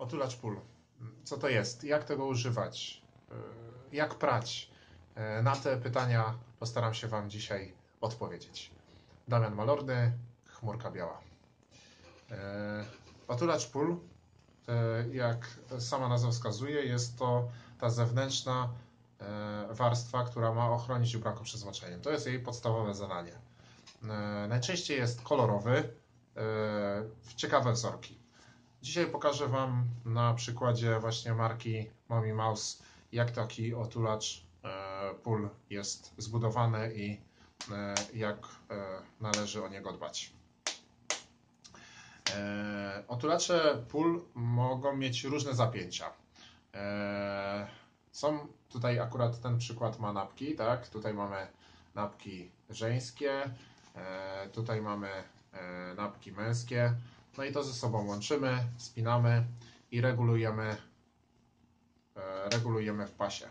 Otulacz pól. Co to jest? Jak tego używać? Yy, Jak prać? Yy, Na te pytania postaram się Wam dzisiaj odpowiedzieć. Damian Malorny, Chmurka Biała. Yy, Otulacz pól, jak sama nazwa wskazuje, jest to ta zewnętrzna warstwa, która ma ochronić ubranko przed zmoczeniem. To jest jej podstawowe zadanie. Najczęściej jest kolorowy, w ciekawe wzorki. Dzisiaj pokażę Wam na przykładzie właśnie marki Mommy Mouse, jak taki otulacz e, pól jest zbudowany i e, jak e, należy o niego dbać. Otulacze pól mogą mieć różne zapięcia. Są tutaj akurat ten przykład ma napki, tak? Tutaj mamy napki żeńskie, tutaj mamy napki męskie. No i to ze sobą łączymy, spinamy i regulujemy, e, regulujemy w pasie.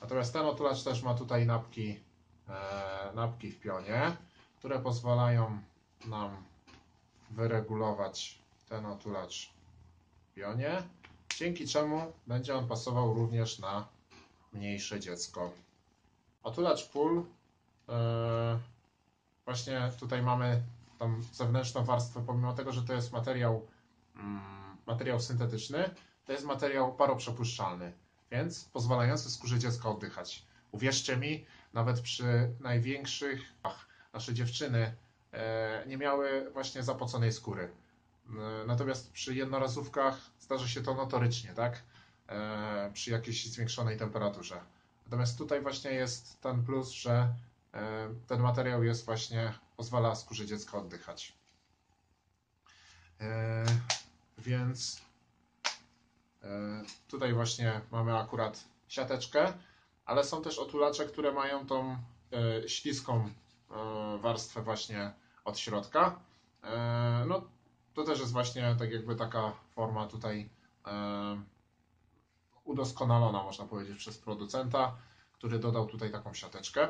Natomiast ten otulacz też ma tutaj napki, e, napki w pionie, które pozwalają nam wyregulować ten otulacz w pionie, dzięki czemu będzie on pasował również na mniejsze dziecko. Otulacz pól, e, właśnie tutaj mamy tą zewnętrzną warstwę, pomimo tego, że to jest materiał, mm, materiał syntetyczny, to jest materiał paroprzepuszczalny, więc pozwalający skórze dziecka oddychać. Uwierzcie mi, nawet przy największych, ach, nasze dziewczyny e, nie miały właśnie zapoconej skóry. E, Natomiast przy jednorazówkach zdarza się to notorycznie, tak? E, przy jakiejś zwiększonej temperaturze. Natomiast tutaj właśnie jest ten plus, że ten materiał jest właśnie, pozwala skórze dziecka oddychać. E, Więc e, tutaj właśnie mamy akurat siateczkę, ale są też otulacze, które mają tą e, śliską warstwę właśnie od środka. No to też jest właśnie tak jakby taka forma tutaj udoskonalona, można powiedzieć, przez producenta, który dodał tutaj taką siateczkę.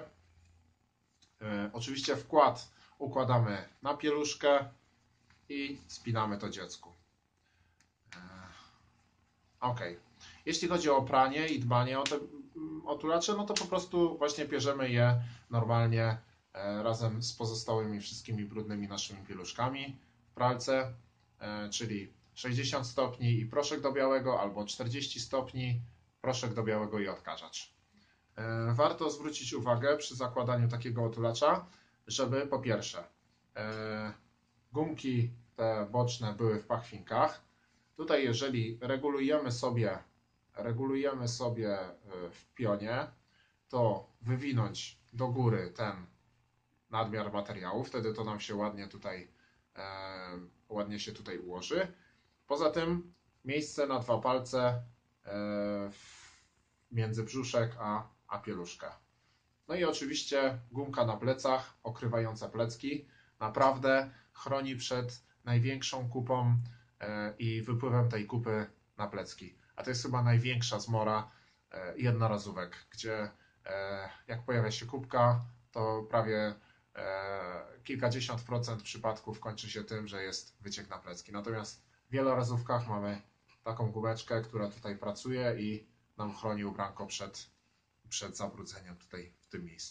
Oczywiście wkład układamy na pieluszkę i spinamy to dziecku. E, Ok. Jeśli chodzi o pranie i dbanie o te mm, otulacze, no to po prostu właśnie bierzemy je normalnie e, razem z pozostałymi wszystkimi brudnymi naszymi pieluszkami w pralce, e, czyli 60 stopni i proszek do białego, albo 40 stopni, proszek do białego i odkażacz. Warto zwrócić uwagę przy zakładaniu takiego otulacza, żeby po pierwsze e, gumki te boczne były w pachwinkach. Tutaj jeżeli regulujemy sobie regulujemy sobie e, w pionie, to wywinąć do góry ten nadmiar materiału, wtedy to nam się ładnie tutaj e, ładnie się tutaj ułoży. Poza tym miejsce na dwa palce między brzuszek a, a pieluszkę. No i oczywiście gumka na plecach, okrywająca plecki, naprawdę chroni przed największą kupą e, i wypływem tej kupy na plecki. A to jest chyba największa zmora e, jednorazówek, gdzie e, jak pojawia się kubka, to prawie kilkadziesiąt procent przypadków kończy się tym, że jest wyciek na plecki. Natomiast w wielorazówkach mamy taką gumeczkę, która tutaj pracuje i nam chroni ubranko przed, przed zabrudzeniem tutaj w tym miejscu.